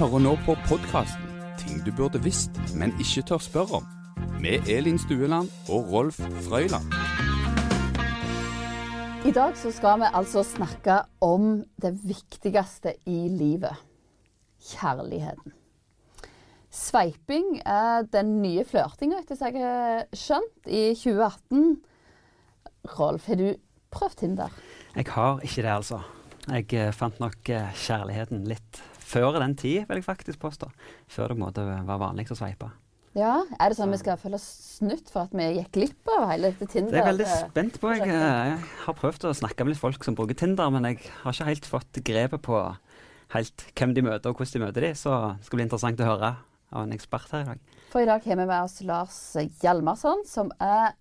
hører nå på podkasten 'Ting du burde visst, men ikke tør spørre om', med Elin Stueland og Rolf Frøyland. I dag så skal vi altså snakke om det viktigste i livet. Kjærligheten. Sveiping er den nye flørtinga, etter som jeg har skjønt, i 2018. Rolf, har du prøvd Tinder? Jeg har ikke det, altså. Jeg eh, fant nok eh, kjærligheten litt før den tid, vil jeg faktisk påstå. Før det måte var vanlig å sveipe. Ja, Er det sånn vi skal føle oss snytt for at vi gikk glipp av hele dette Tinder? Det er jeg veldig spent på. Jeg, eh, jeg har prøvd å snakke med litt folk som bruker Tinder, men jeg har ikke helt fått grepet på helt hvem de møter og hvordan de møter de, så det skal bli interessant å høre av en ekspert her i dag. For i dag har vi med oss Lars Hjalmarsson, som er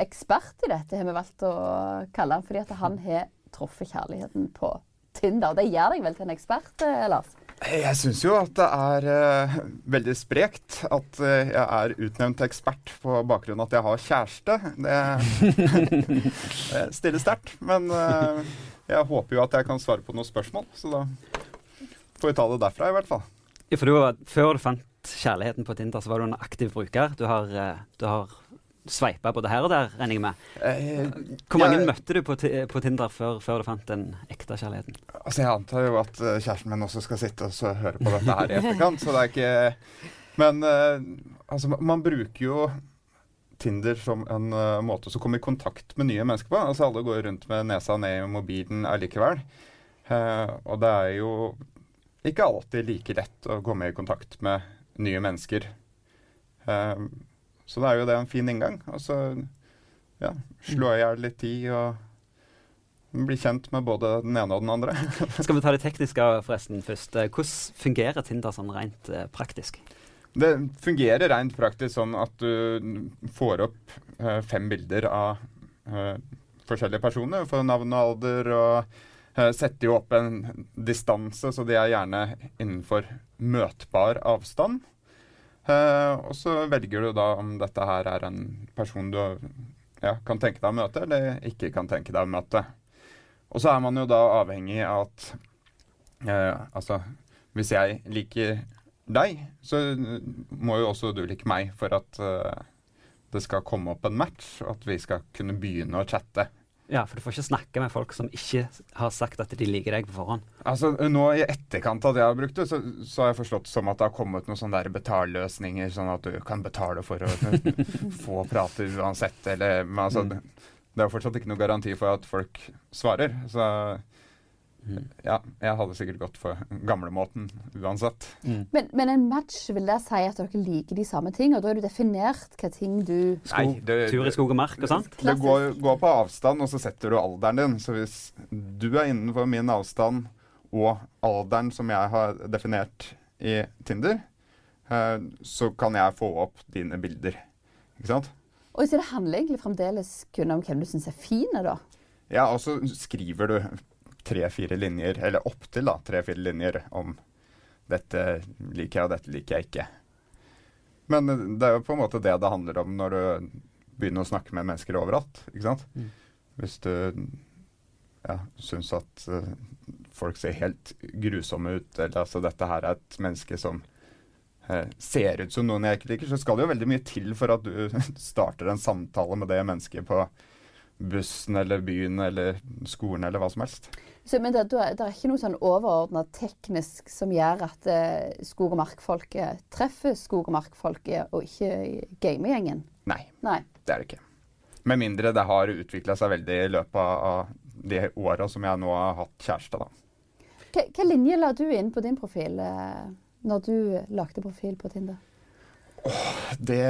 ekspert i dette, har vi valgt å kalle han, fordi at han har truffet kjærligheten på Tinder. Det gjør deg vel til en ekspert, eh, Lars? Jeg syns jo at det er uh, veldig sprekt at uh, jeg er utnevnt til ekspert på bakgrunn av at jeg har kjæreste. Det, det stiller sterkt. Men uh, jeg håper jo at jeg kan svare på noen spørsmål, så da får vi ta det derfra, i hvert fall. Ja, for du, var- før du fant kjærligheten på Tinder, så var du en aktiv bruker. Du har, eh, du har sveipa både her og der, regner jeg med. Eh, Hvor mange ja, møtte du på, på Tinder før, før du fant den ekte kjærligheten? Altså, jeg antar jo at eh, kjæresten min også skal sitte og så høre på dette her i etterkant, så det er ikke Men eh, altså, man bruker jo Tinder som en uh, måte å komme i kontakt med nye mennesker på. Altså, alle går rundt med nesa ned i mobilen allikevel. Uh, og det er jo ikke alltid like lett å komme i kontakt med nye mennesker. Eh, så da er jo det en fin inngang. Altså ja, slå i hjel litt tid og bli kjent med både den ene og den andre. Skal vi ta det tekniske forresten først? Eh, Hvordan fungerer Tinder sånn rent eh, praktisk? Det fungerer rent praktisk sånn at du får opp eh, fem bilder av eh, forskjellige personer. Du får navn og alder og uh, setter jo opp en distanse, så de er gjerne innenfor møtbar avstand. Eh, og så velger du da om dette her er en person du ja, kan tenke deg å møte, eller ikke kan tenke deg å møte. Og så er man jo da avhengig av at eh, Altså, hvis jeg liker deg, så må jo også du like meg for at eh, det skal komme opp en match, og at vi skal kunne begynne å chatte. Ja, for du får ikke snakke med folk som ikke har sagt at de liker deg på forhånd. Altså, nå I etterkant av det jeg har brukt det, så, så har jeg forstått som at det har kommet noen sånne der betalløsninger, sånn at du kan betale for å få prate uansett, eller Men altså, Mm. det, det er jo fortsatt ikke noe garanti for at folk svarer. Så Mm. ja, jeg hadde sikkert gått for gamlemåten uansett. Mm. Men, men en match vil det si at dere liker de samme ting, og da er du definert hva ting du Nei, det- tur i skog og mark og sånt. Det går, går på avstand, og så setter du alderen din. Så hvis du er innenfor min avstand og alderen som jeg har definert i Tinder, eh, så kan jeg få opp dine bilder. Ikke sant? Og så det handler egentlig fremdeles kun om hvem du syns er fin, da. Ja, og så skriver du tre-fire linjer, eller opptil tre-fire linjer om dette liker jeg, og dette liker jeg ikke. Men eh, det er jo på en måte det det handler om når du begynner å snakke med mennesker overalt. ikke sant? Mm. Hvis du ja, syns at uh, folk ser helt grusomme ut, eller altså dette her er et menneske som uh, ser ut som noen jeg ikke liker, så skal det jo veldig mye til for at du starter en samtale med det mennesket på bussen eller byen eller skolen eller hva som helst. Så, men det, det er ikke noe sånn overordna teknisk som gjør at eh, skog- og markfolket treffer skog- og markfolket, og ikke gamegjengen? Nei, Nei. det er det ikke. Med mindre det har utvikla seg veldig i løpet av de åra som jeg nå har hatt kjæreste, da. Hva linje la du inn på din profil eh, når du lagde profil på Tinder? Det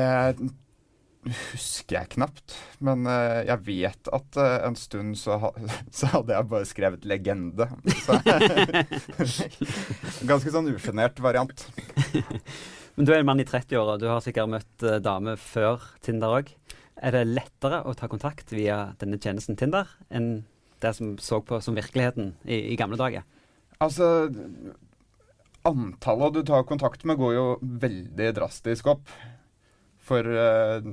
husker jeg knapt, men uh, jeg vet at uh, en stund så, ha, så hadde jeg bare skrevet 'legende'. Så, ganske sånn usjenert variant. Men du er en mann i 30-åra, du har sikkert møtt uh, damer før Tinder òg. Er det lettere å ta kontakt via denne tjenesten Tinder enn det som så på som virkeligheten i, i gamle dager? Altså Antallet du tar kontakt med, går jo veldig drastisk opp. For uh,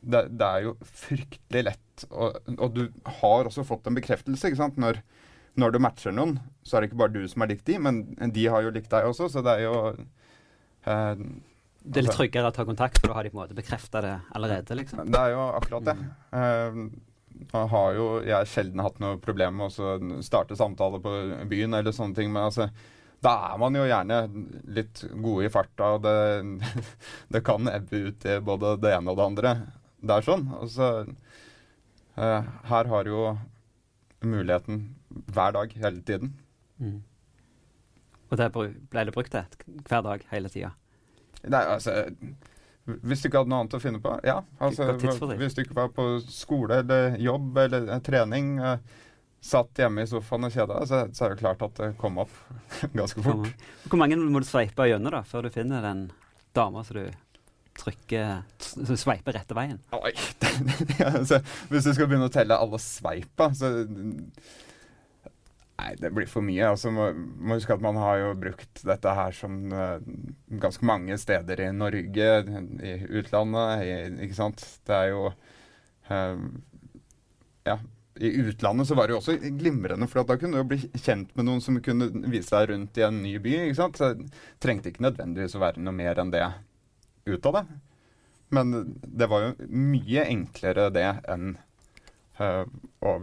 det, det er jo fryktelig lett, og, og du har også fått en bekreftelse, ikke sant. Når, når du matcher noen, så er det ikke bare du som har likt de, men de har jo likt deg også, så det er jo eh, Det er litt altså- tryggere å ta kontakt, for da har de på en måte bekrefta det allerede. liksom. Det er jo akkurat det. Eh, nå har jo jeg sjelden hatt noe problem med å starte samtaler på byen eller sånne ting, men altså da er man jo gjerne litt gode i farta, og det, det kan ebbe ut i både det ene og det andre. Det er sånn. Så eh, Her har jo muligheten hver dag, hele tiden. Mm. Og det ble det brukt til hver dag, hele tida. Nei, altså Hvis du ikke hadde noe annet å finne på, ja. Altså, hvis du ikke var på skole eller jobb eller eh, trening, eh, satt hjemme i sofaen og kjeda så, så er det klart at det kom opp ganske fort. Hvor mange må du sveipe gjennom da, før du finner den dama som du trykker Som sveiper rette veien? Oi. altså, hvis du skal begynne å telle alle sveipa, så Nei, det blir for mye. Altså, må, må huske at man har jo brukt dette her som uh, ganske mange steder i Norge, i utlandet, i, ikke sant. Det er jo uh, Ja. I utlandet så var det jo også glimrende, for da kunne du bli kjent med noen som kunne vise deg rundt i en ny by. ikke sant? Så det trengte ikke nødvendigvis å være noe mer enn det ut av det. Men det var jo mye enklere det enn eh, å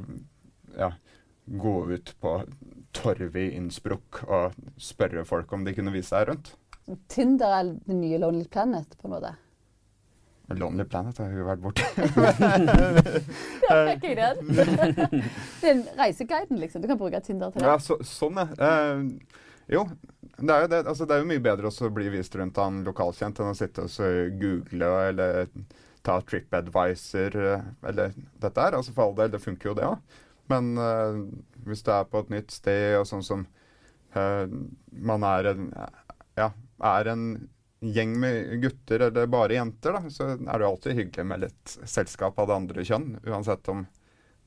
ja, gå ut på torvet i Innsbruck og spørre folk om de kunne vise seg rundt. Tinder er den nye Lonely Planet, på en måte. Lonely Planet har jo vært borte. Der fikk jeg den. det er reiseguiden, liksom. Du kan bruke Tinder til det. ja, så, sånn, ja. Uh, jo, det er jo det. Altså, det er jo mye bedre å bli vist rundt av en lokalkjent enn å sitte og google eller ta TripAdvisor eh, eller dette her. Altså for all del, det funker jo det òg. Men uh, hvis du er på et nytt sted, og sånn som uh, man er en, ja, er en gjeng med gutter eller bare jenter, da, så er det jo alltid hyggelig med litt selskap av det andre kjønn. Uansett om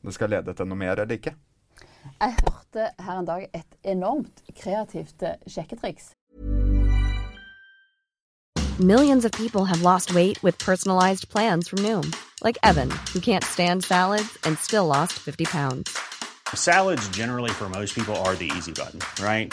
det skal lede til noe mer eller ikke. Jeg hørte her en dag et enormt kreativt eh, sjekketriks. Millions of people have lost weight with personalized plans from Noom, like Evan, who can't stand salads and still lost 50 pounds. Salads, generally, for most people, are the easy button, right?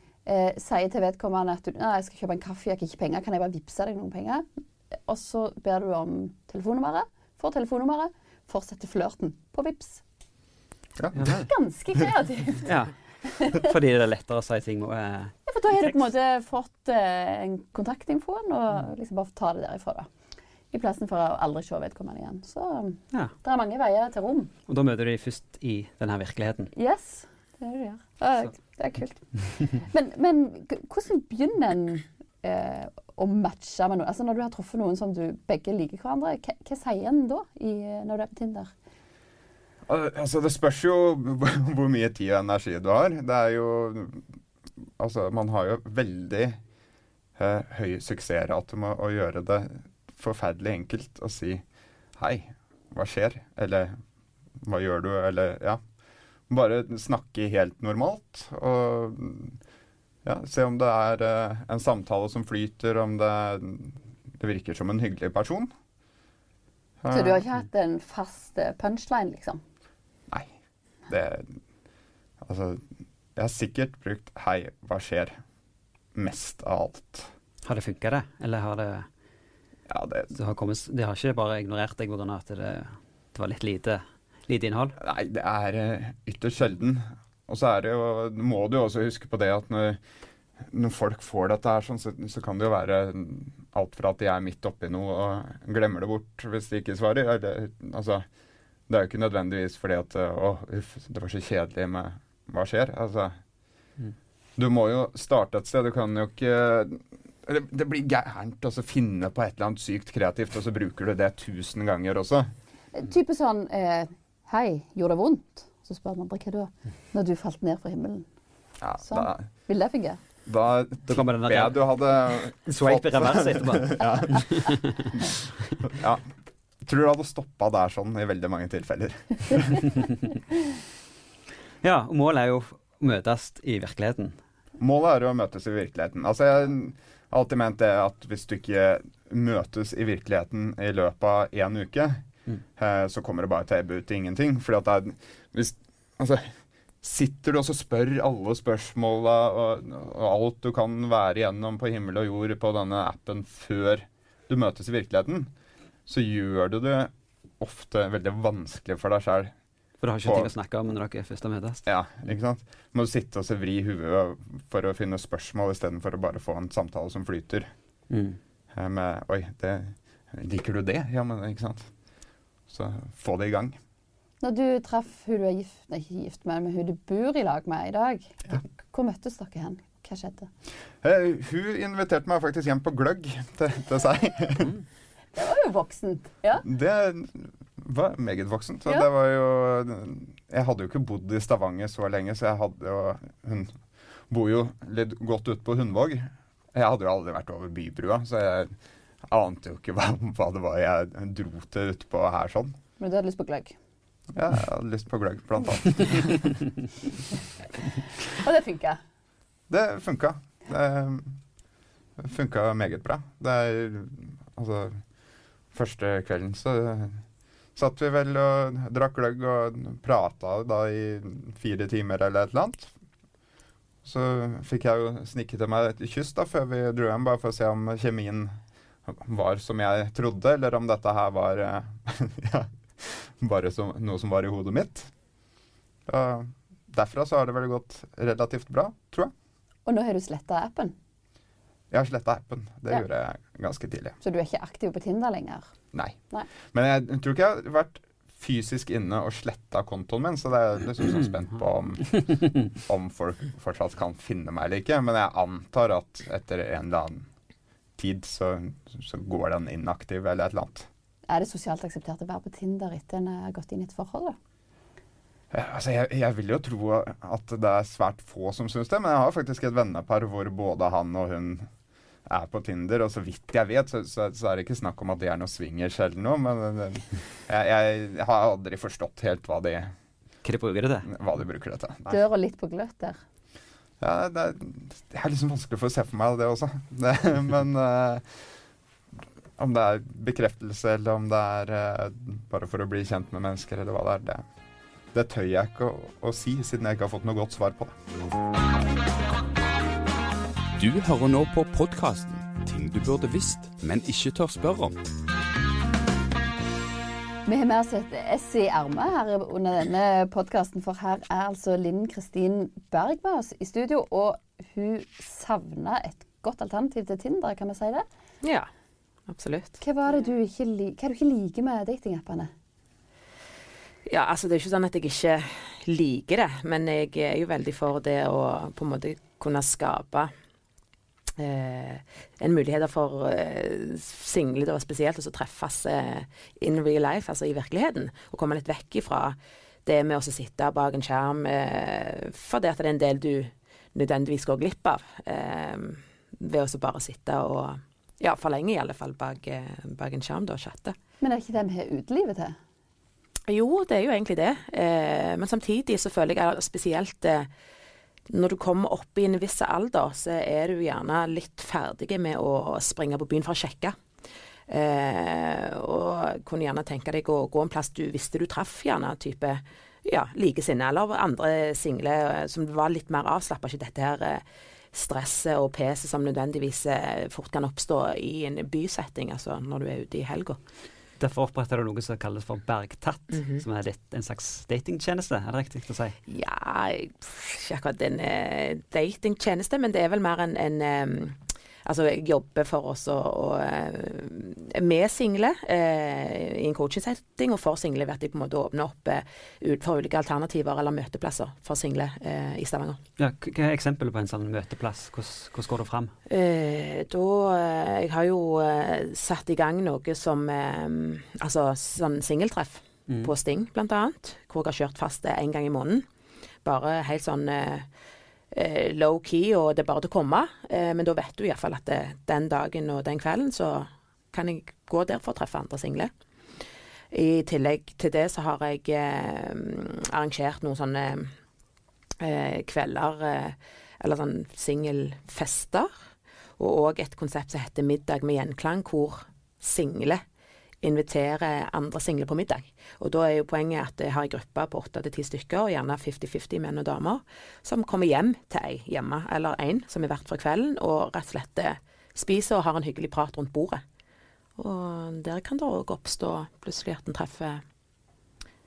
eh, sier til vedkommende at du, jeg skal kjøpe en kaffe, jeg har ikke penger, kan jeg bare vippse deg noen penger? Og så ber du om telefonnummeret, får telefonnummeret, fortsetter flørten på Vips. Ja. Ganske kreativt. ja. Fordi det er lettere å si ting med eh, Ja, for da har du på en måte fått eh, en kontaktinfoen, og liksom bare ta det derifra, da. I plassen for å aldri se vedkommende igjen. Så Ja. det er mange veier til rom. Og da møter du dem først i denne virkeligheten. Yes, det er det du gjør. Det er, kult. Men, men hvordan begynner en eh, å matche med noen? Altså Når du har truffet noen som du begge liker hverandre, hva, hva sier en da i, når du er på Tinder? Altså, det spørs jo hvor mye tid og energi du har. Det er jo Altså, man har jo veldig eh, høy suksessrate med å gjøre det forferdelig enkelt å si Hei, hva skjer? Eller hva gjør du? Eller ja. Bare snakke helt normalt. Og ja, se om det er eh, en samtale som flyter, om det, det virker som en hyggelig person. Så du har Eh, ikke hatt en fast eh, punchline, liksom? Nei. Det Altså, jeg har sikkert brukt 'hei, hva skjer?' mest av alt. Har det funka, det? Eller har det, Ja, det det har kommet, de har ikke bare ignorert deg pga. at det, det var litt lite, lite innhold? Nei, det er eh, ytterst sjelden. Og så er det jo Må du jo også huske på det at når, når folk får dette her, sånn, så, så kan det jo være alt fra at de er midt oppi noe og glemmer det bort hvis de ikke svarer. Eller, altså, det er jo ikke nødvendigvis fordi at eh, Å, uff, det var så kjedelig med Hva skjer? Altså Mm. Du må jo starte et sted. Du kan jo ikke det, det blir gærent å så finne på et eller annet sykt kreativt, og så bruker du det tusen ganger også. Eh, Type sånn eh, Hei, gjorde det vondt? Så spør den andre hva da? Når du falt ned fra himmelen. Ja, Sånn. da, Vil det fungere? Da Da kommer den tipper jeg der du hadde swipe i revers etterpå. Ja. Tror du hadde stoppa der sånn i veldig mange tilfeller. Ja, og målet er jo å møtes i virkeligheten. Målet er å møtes i virkeligheten. Altså, jeg har alltid ment det at hvis du ikke møtes i virkeligheten i løpet av én uke, Mm. eh, så kommer det bare til å ebbe ut til ingenting. Fordi at det er hvis, Altså, sitter du og spør alle spørsmåla og, og alt du kan være igjennom på himmel og jord på denne appen før du møtes i virkeligheten, så gjør du det ofte veldig vanskelig for deg sjøl For du har ikke ting å snakke om når dere først har møtes. ja, ikke sant? Må du sitte og så vri huet for å finne spørsmål istedenfor å bare få en samtale som flyter. Mm. eh, Med 'oi, det, liker du det?' Ja, men ikke sant. Så få det i gang. Når du traff hun du er gift, nei, ikke gift med, men hun du bor i lag med i dag, Ja. hvor møttes dere hen? Hva skjedde? Uh, hun inviterte meg faktisk hjem på gløgg til, til seg. Det var jo voksent. Ja. Det var meget voksent. Ja. det var jo Jeg hadde jo ikke bodd i Stavanger så lenge, så jeg hadde jo Hun bor jo litt godt ute på Hundvåg. Jeg hadde jo aldri vært over bybrua, så jeg ante jo ikke hva, hva det var jeg dro til utpå her sånn. Men du hadde lyst på gløgg. Ja, Jeg hadde lyst på gløgg, blant annet. Og det funka. Det funka. Det funka meget bra. Det er Altså Første kvelden så satt vi vel og drakk gløgg og prata da i fire timer eller et eller annet. Så fikk jeg jo snikke til meg et kyss da før vi dro hjem, bare for å se om kjemien var som jeg trodde, eller om dette her var eh, ja, bare som, noe som var i hodet mitt. Uh, derfra så har det vel gått relativt bra, tror jeg. Og nå har du sletta appen, Jeg har sletta appen. Det Ja. gjorde jeg ganske tidlig. så du er ikke aktiv på Tinder lenger. Nei. Nei. Men jeg tror ikke jeg har vært fysisk inne og sletta kontoen min, så det er liksom sånn spent på om, om folk fortsatt kan finne meg eller ikke. Men jeg antar at etter en eller annen tid så, så går den inaktiv eller et eller annet. Er det sosialt akseptert å være på Tinder etter en har gått inn i et forhold? da? Eh, Altså, jeg, jeg vil jo tro at det er svært få som syns det, men jeg har faktisk et vennepar hvor både han og hun er på Tinder, og så vidt jeg vet, så, så, så er det ikke snakk om at det er noe swingers eller noe, men eh, jeg, jeg har aldri forstått helt hva de, Hva de bruker det til? hva de bruker det til. Nei. Døra litt på gløtt der. Ja, det, er, det er liksom vanskelig for å se for meg det også. Det, men uh, om det er bekreftelse, eller om det er uh, bare for å bli kjent med mennesker, eller hva det er, det, det tør jeg ikke å, å si, siden jeg ikke har fått noe godt svar på det. Du hører nå på podkasten Ting du burde visst, men ikke tør spørre om. Vi har med oss et S i ermet her under denne podkasten, for her er altså Linn Kristin Berg med oss i studio. Og hun savna et godt alternativ til Tinder, kan vi si det? Ja, absolutt. Hva, var det du ikke, hva er du ikke liker med datingappene? Ja, altså Det er ikke sånn at jeg ikke liker det, men jeg er jo veldig for det å på en måte kunne skape en mulighet for eh, single da, spesielt å så treffes eh, in real life, altså i virkeligheten. Og komme litt vekk ifra det med å sitte bak en skjerm eh, fordi at det er en del du nødvendigvis går glipp av. Eh, ved å bare sitte og ja, for lenge i alle fall bak, eh, bak en skjerm da, og chatte. Men er det ikke det vi har utelivet til? Jo, det er jo egentlig det. Eh, men samtidig så føler jeg spesielt eh, når du kommer opp i en viss alder, så er du gjerne litt ferdig med å springe på byen for å sjekke. Eh, og kunne gjerne tenke deg å gå en plass du visste du traff gjerne type ja, likesinnede eller andre single eh, som var litt mer avslappa. Ikke dette her eh, stresset og peset som nødvendigvis eh, fort kan oppstå i en bysetting, altså når du er ute i helga. Derfor oppretter du noe som kalles for Bergtatt, Mhm. som er litt, en slags datingtjeneste. Er det riktig å si? Ja, ikke akkurat en eh, datingtjeneste, men det er vel mer en, en em, Altså, jobber for oss å eh, med single eh, i en coaching-setting, og for single ved at jeg på en måte åpner opp eh, ut for ulike alternativer eller møteplasser for single eh, i Stavanger. Ja, hva er eksempelet på en sånn møteplass? Hvordan, går det fram? Eh, da eh, Jeg har jo eh, satt i gang noe som Altså sånn singeltreff Mm. på Sting, annet. Hvor jeg har kjørt fast én gang i måneden. Bare helt sånn eh, eh, low-key, og det er bare til å komme. Eh, men da vet du iallfall at det, den dagen og den kvelden så kan jeg gå der for å treffe andre single. I tillegg til det så har jeg eh, arrangert noen sånne eh, kvelder eh, Eller sånn singelfester. Og òg et konsept som heter Middag med gjenklang, hvor single inviterer andre single på middag. Og da er jo poenget at jeg har en gruppe på åtte til ti stykker, gjerne 50-50 menn og damer, som kommer hjem til ei hjemme, eller én som er vert for kvelden, og rett og slett eh, spiser og har en hyggelig prat rundt bordet. Og der kan det òg oppstå plutselig at en treffer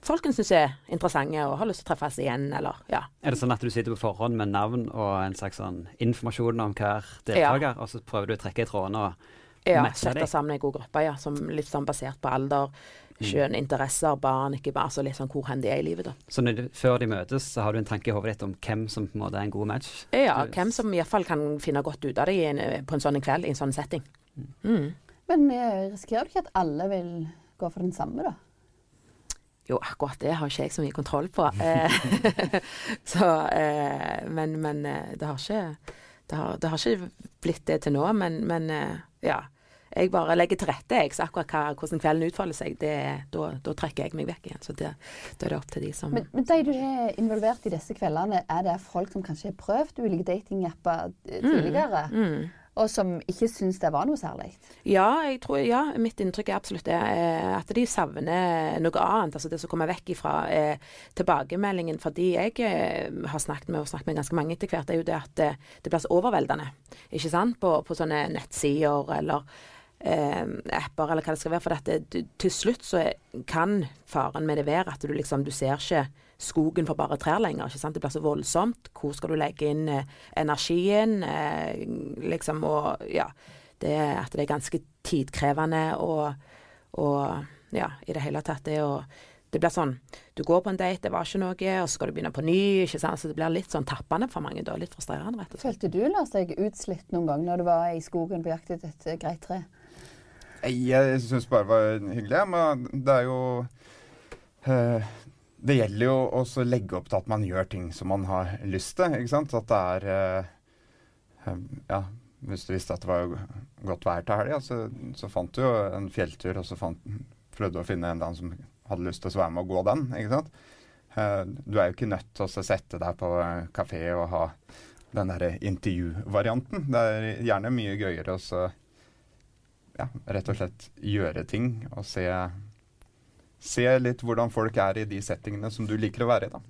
folk en syns er interessante og har lyst til å treffes igjen, eller ja. Er det sånn at du sitter på forhånd med navn og en slags sånn informasjon om hver deltaker, og så prøver du å trekke i trådene og Ja, sette sammen en god gruppe, ja. Som litt sånn basert på alder, Mm. kjønn, interesser, barn, ikke bare altså litt sånn hvor hen de er i livet, da. Så når de, før de møtes, så har du en tanke i hodet ditt om hvem som på en måte er en god match? Ja, Du- hvem som iallfall kan finne godt ut av det i en, på en sånn kveld, i en sånn setting. Mm. Men eh, risikerer du ikke at alle vil gå for den samme, da? Jo, akkurat det har ikke jeg så mye kontroll på. Eh, så, eh, men men eh, det, har ikke, det, har, det har ikke blitt det til nå. Men, men ja. Jeg bare legger til rette, jeg. Så akkurat hva, hvordan kvelden utfolder seg, det, da, da trekker jeg meg vekk igjen. Så det, da er det opp til de som Men, men de du er involvert i disse kveldene, er det folk som kanskje har prøvd ulike datingapper eh, tidligere, mm. og som ikke syns det var noe særlig? Ja, jeg tror, ja, mitt inntrykk er absolutt det. Eh, at de savner noe annet. Altså det som kommer vekk ifra eh, tilbakemeldingen. Fordi jeg eh, har snakket med og snakket med ganske mange etter hvert, er jo det at eh, det blir så overveldende. Ikke sant? På, på sånne nettsider eller eh, apper eller hva det skal være. For dette, til slutt så kan faren med det være at du liksom Du ser ikke skogen for bare trær lenger. ikke sant? Det blir så voldsomt. Hvor skal du legge inn eh, energien? Eh, liksom og ja det, at det er ganske tidkrevende og, og ja, i det hele tatt det å det blir sånn Du går på en date, det var ikke noe, og så skal du begynne på ny. ikke sant? Så det blir litt sånn tappende for mange. da, Litt frustrerende, rett og slett. Følte du Lars, deg utslitt noen gang når du var i skogen på jakt etter et eh, greit tre? Jeg syns bare det var hyggelig. Men det er jo uh, Det gjelder jo også å legge opp til at man gjør ting som man har lyst til. ikke sant? At det er uh, Ja, hvis du visste at det var godt vær til helga, så, så fant du jo en fjelltur, og så fant, prøvde å finne en eller annen som hadde lyst til å være med og gå den. ikke sant? Uh, du er jo ikke nødt til å sette deg på kafé og ha den derre intervjuvarianten. Det er gjerne mye gøyere å ja, rett og slett gjøre ting og se, se litt hvordan folk er i de settingene som du liker å være i. da.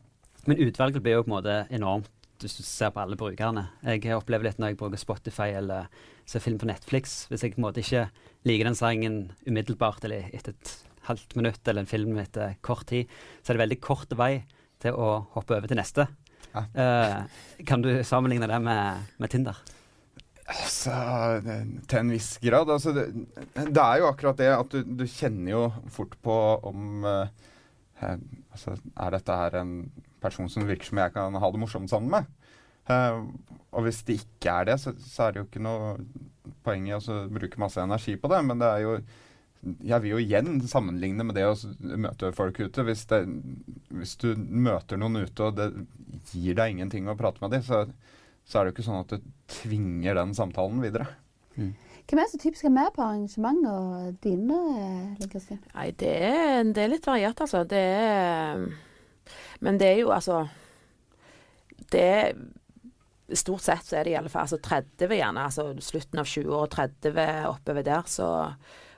Men utvalget blir jo på en måte enormt hvis du ser på alle brukerne. Jeg opplever litt når jeg bruker Spotify eller ser film på Netflix. Hvis jeg på en måte ikke liker den sangen umiddelbart eller etter et halvt minutt eller en film etter kort tid, så er det veldig kort vei til å hoppe over til neste. Ja. Uh, kan du sammenligne det med, med Tinder? Altså, til en viss grad. Altså, det, det er jo akkurat det at du, du kjenner jo fort på om eh, eh, altså, Er dette her en person som virker som jeg kan ha det morsomt sammen med? Eh, og hvis det ikke er det, så, så er det jo ikke noe poeng i å bruke masse energi på det. Men det er jo Jeg vil jo igjen sammenligne med det å møte folk ute. Hvis, det, hvis du møter noen ute, og det gir deg ingenting å prate med dem, så, så er det jo ikke sånn at du tvinger den samtalen videre. Hvem er så typisk er med på arrangementer dine, Kristin? Nei, det er, det er litt variert, altså. Det er Men det er jo altså Det er Stort sett så er det i alle fall altså 30 gjerne, altså slutten av 20 år, 30 oppover der, så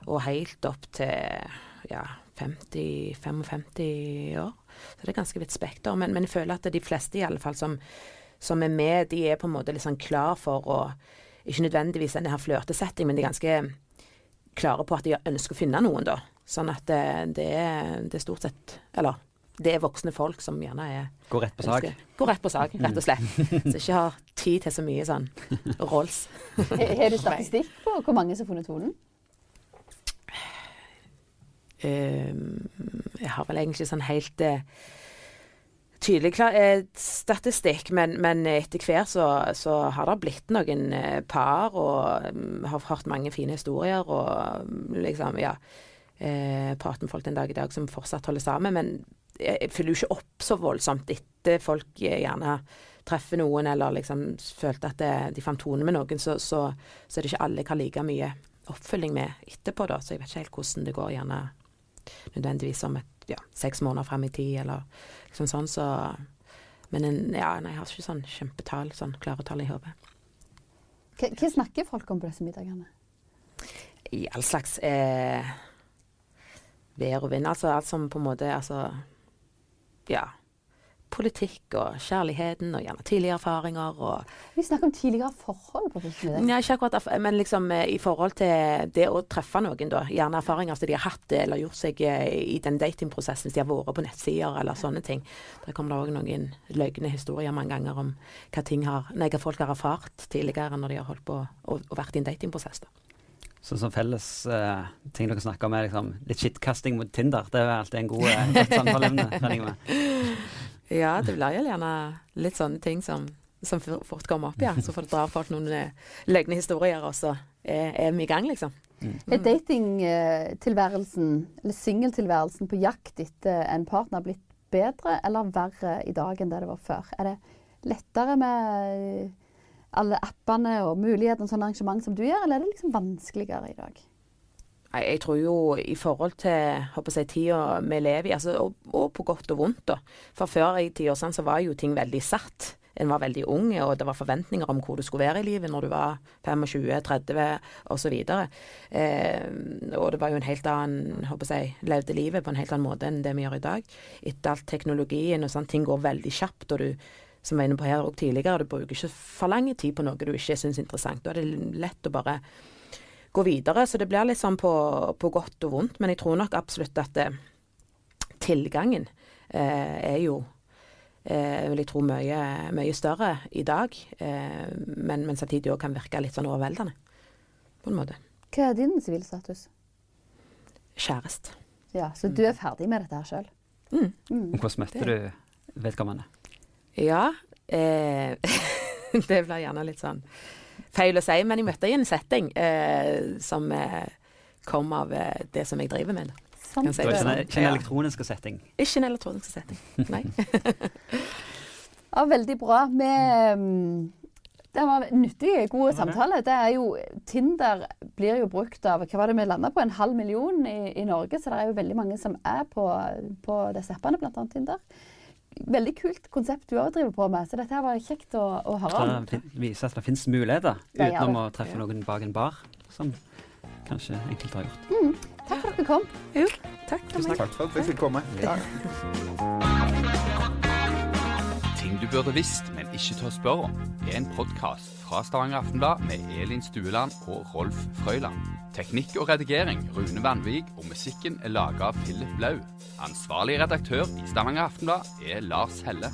Og helt opp til ja, 50-55 år. Så det er ganske vidt spekter. Men, men jeg føler at de fleste i alle fall som, som er med, de er på en måte litt sånn klar for å Ikke nødvendigvis denne her flørtesetting, men de er ganske klare på at de ønsker å finne noen, da. Sånn at det, det, er, det er stort sett Eller det er voksne folk som gjerne er Går rett på sak. Går rett på sak, rett og slett. Så ikke har tid til så mye sånn rolls. Har du statistikk på hvor mange som har funnet tonen? Um, jeg har vel egentlig ikke sånn helt uh, tydelig klar, eh, statistikk, men, men etter hvert så, så har det blitt noen eh, par, og mm, har hørt mange fine historier, og mm, liksom, ja eh, Prater med folk den dag i dag som fortsatt holder sammen. Men jeg, jeg fyller jo ikke opp så voldsomt etter folk eh, gjerne treffer noen, eller liksom følte at det, de fant tone med noen, så, så, så er det ikke alle kan like mye oppfølging med etterpå, da. Så jeg vet ikke helt hvordan det går, gjerne nødvendigvis om et, ja, seks måneder frem i tid, eller liksom sånn, så Men en, ja, nei, jeg har ikke sånn kjempetall, sånn klare tall i hodet. Hva, hva snakker folk om på disse middagene? I all slags eh, vær og vind. Altså alt som på en måte Altså, ja. Politikk og kjærligheten og gjerne tidligere erfaringer og Vi snakker om tidligere forhold på middagene. Nei, ikke akkurat, men liksom eh, i forhold til det å treffe noen, da. Gjerne erfaringer som de har hatt eller gjort seg eh, i den datingprosessen, hvis de har vært på nettsider eller sånne ting. Der kommer det òg noen løgne historier mange ganger om hva, ting har, nei, hva folk har erfart tidligere når de har holdt på og, og vært i en datingprosess. da. Så som felles uh, ting dere snakker om, er liksom litt shitcasting mot Tinder. Det er alltid en god uh, godt samtaleemne. regner jeg med. Ja, det blir gjerne litt sånne ting som, som fort kommer opp, ja. Så får det dra folk noen eh, løgne historier, og så er, er vi i gang, liksom. Er datingtilværelsen, eller singeltilværelsen på jakt etter en partner blitt bedre eller verre i dag enn det det var før? Er det lettere med alle appene og mulighetene og sånne arrangement som du gjør, eller er det liksom vanskeligere i dag? Jeg tror jo i forhold til håper jeg, tida vi lever i, altså, og, og på godt og vondt, da. For før i tida så var jo ting veldig satt. En var veldig ung, og det var forventninger om hvor du skulle være i livet når du var 25-30 osv. Eh, og det var jo en helt annen håper jeg, levde livet på en helt annen måte enn det vi gjør i dag. Etter alt teknologien og sånn, ting går veldig kjapt. og du som jeg var inne på her og tidligere, du bruker ikke for lang tid på noe du ikke syns er interessant. Da er det lett å bare gå videre. Så det blir litt sånn på, på godt og vondt. Men jeg tror nok absolutt at det, tilgangen eh, er jo eh, vil jeg tro mye, mye større i dag. Eh, men, men samtidig òg kan virke litt sånn overveldende, på en måte. Hva er din sivilstatus? Kjæreste. Ja, Så du er ferdig med dette her sjøl? Mm. Mm. Hvordan møtte du vedkommende? Ja. Eh, det blir gjerne litt sånn feil å si, men jeg møtte i en setting eh, som eh, kom av eh, det som jeg driver med. Sånn. Kan si ikke en, ikke en elektronisk setting. Ikke en elektronisk setting. Nei. Ja, veldig bra. Vi, mm, det var nyttig, god samtale. Det er jo, Tinder blir jo brukt av hva var det vi landa på, en halv million i, i Norge. Så det er jo veldig mange som er på, på disse appene, bl.a. Tinder. Veldig kult konsept du òg driver på med, så dette her var kjekt å, å høre om. Det viser at det finnes muligheter Ja, ja, utenom å treffe noen bak en bar, som kanskje enkelte har gjort. Takk for at du kom. Takk for meg. Takk for at jeg fikk komme. Ting du burde visst, men ikke tør spørre om, er en podkast fra Stavanger Aftenblad med Elin Stueland og Rolf Frøyland. Teknikk og redigering Rune Vanvik, og musikken er laga av Philip Blau. Ansvarlig redaktør i Stavanger Aftenblad er Lars Helle.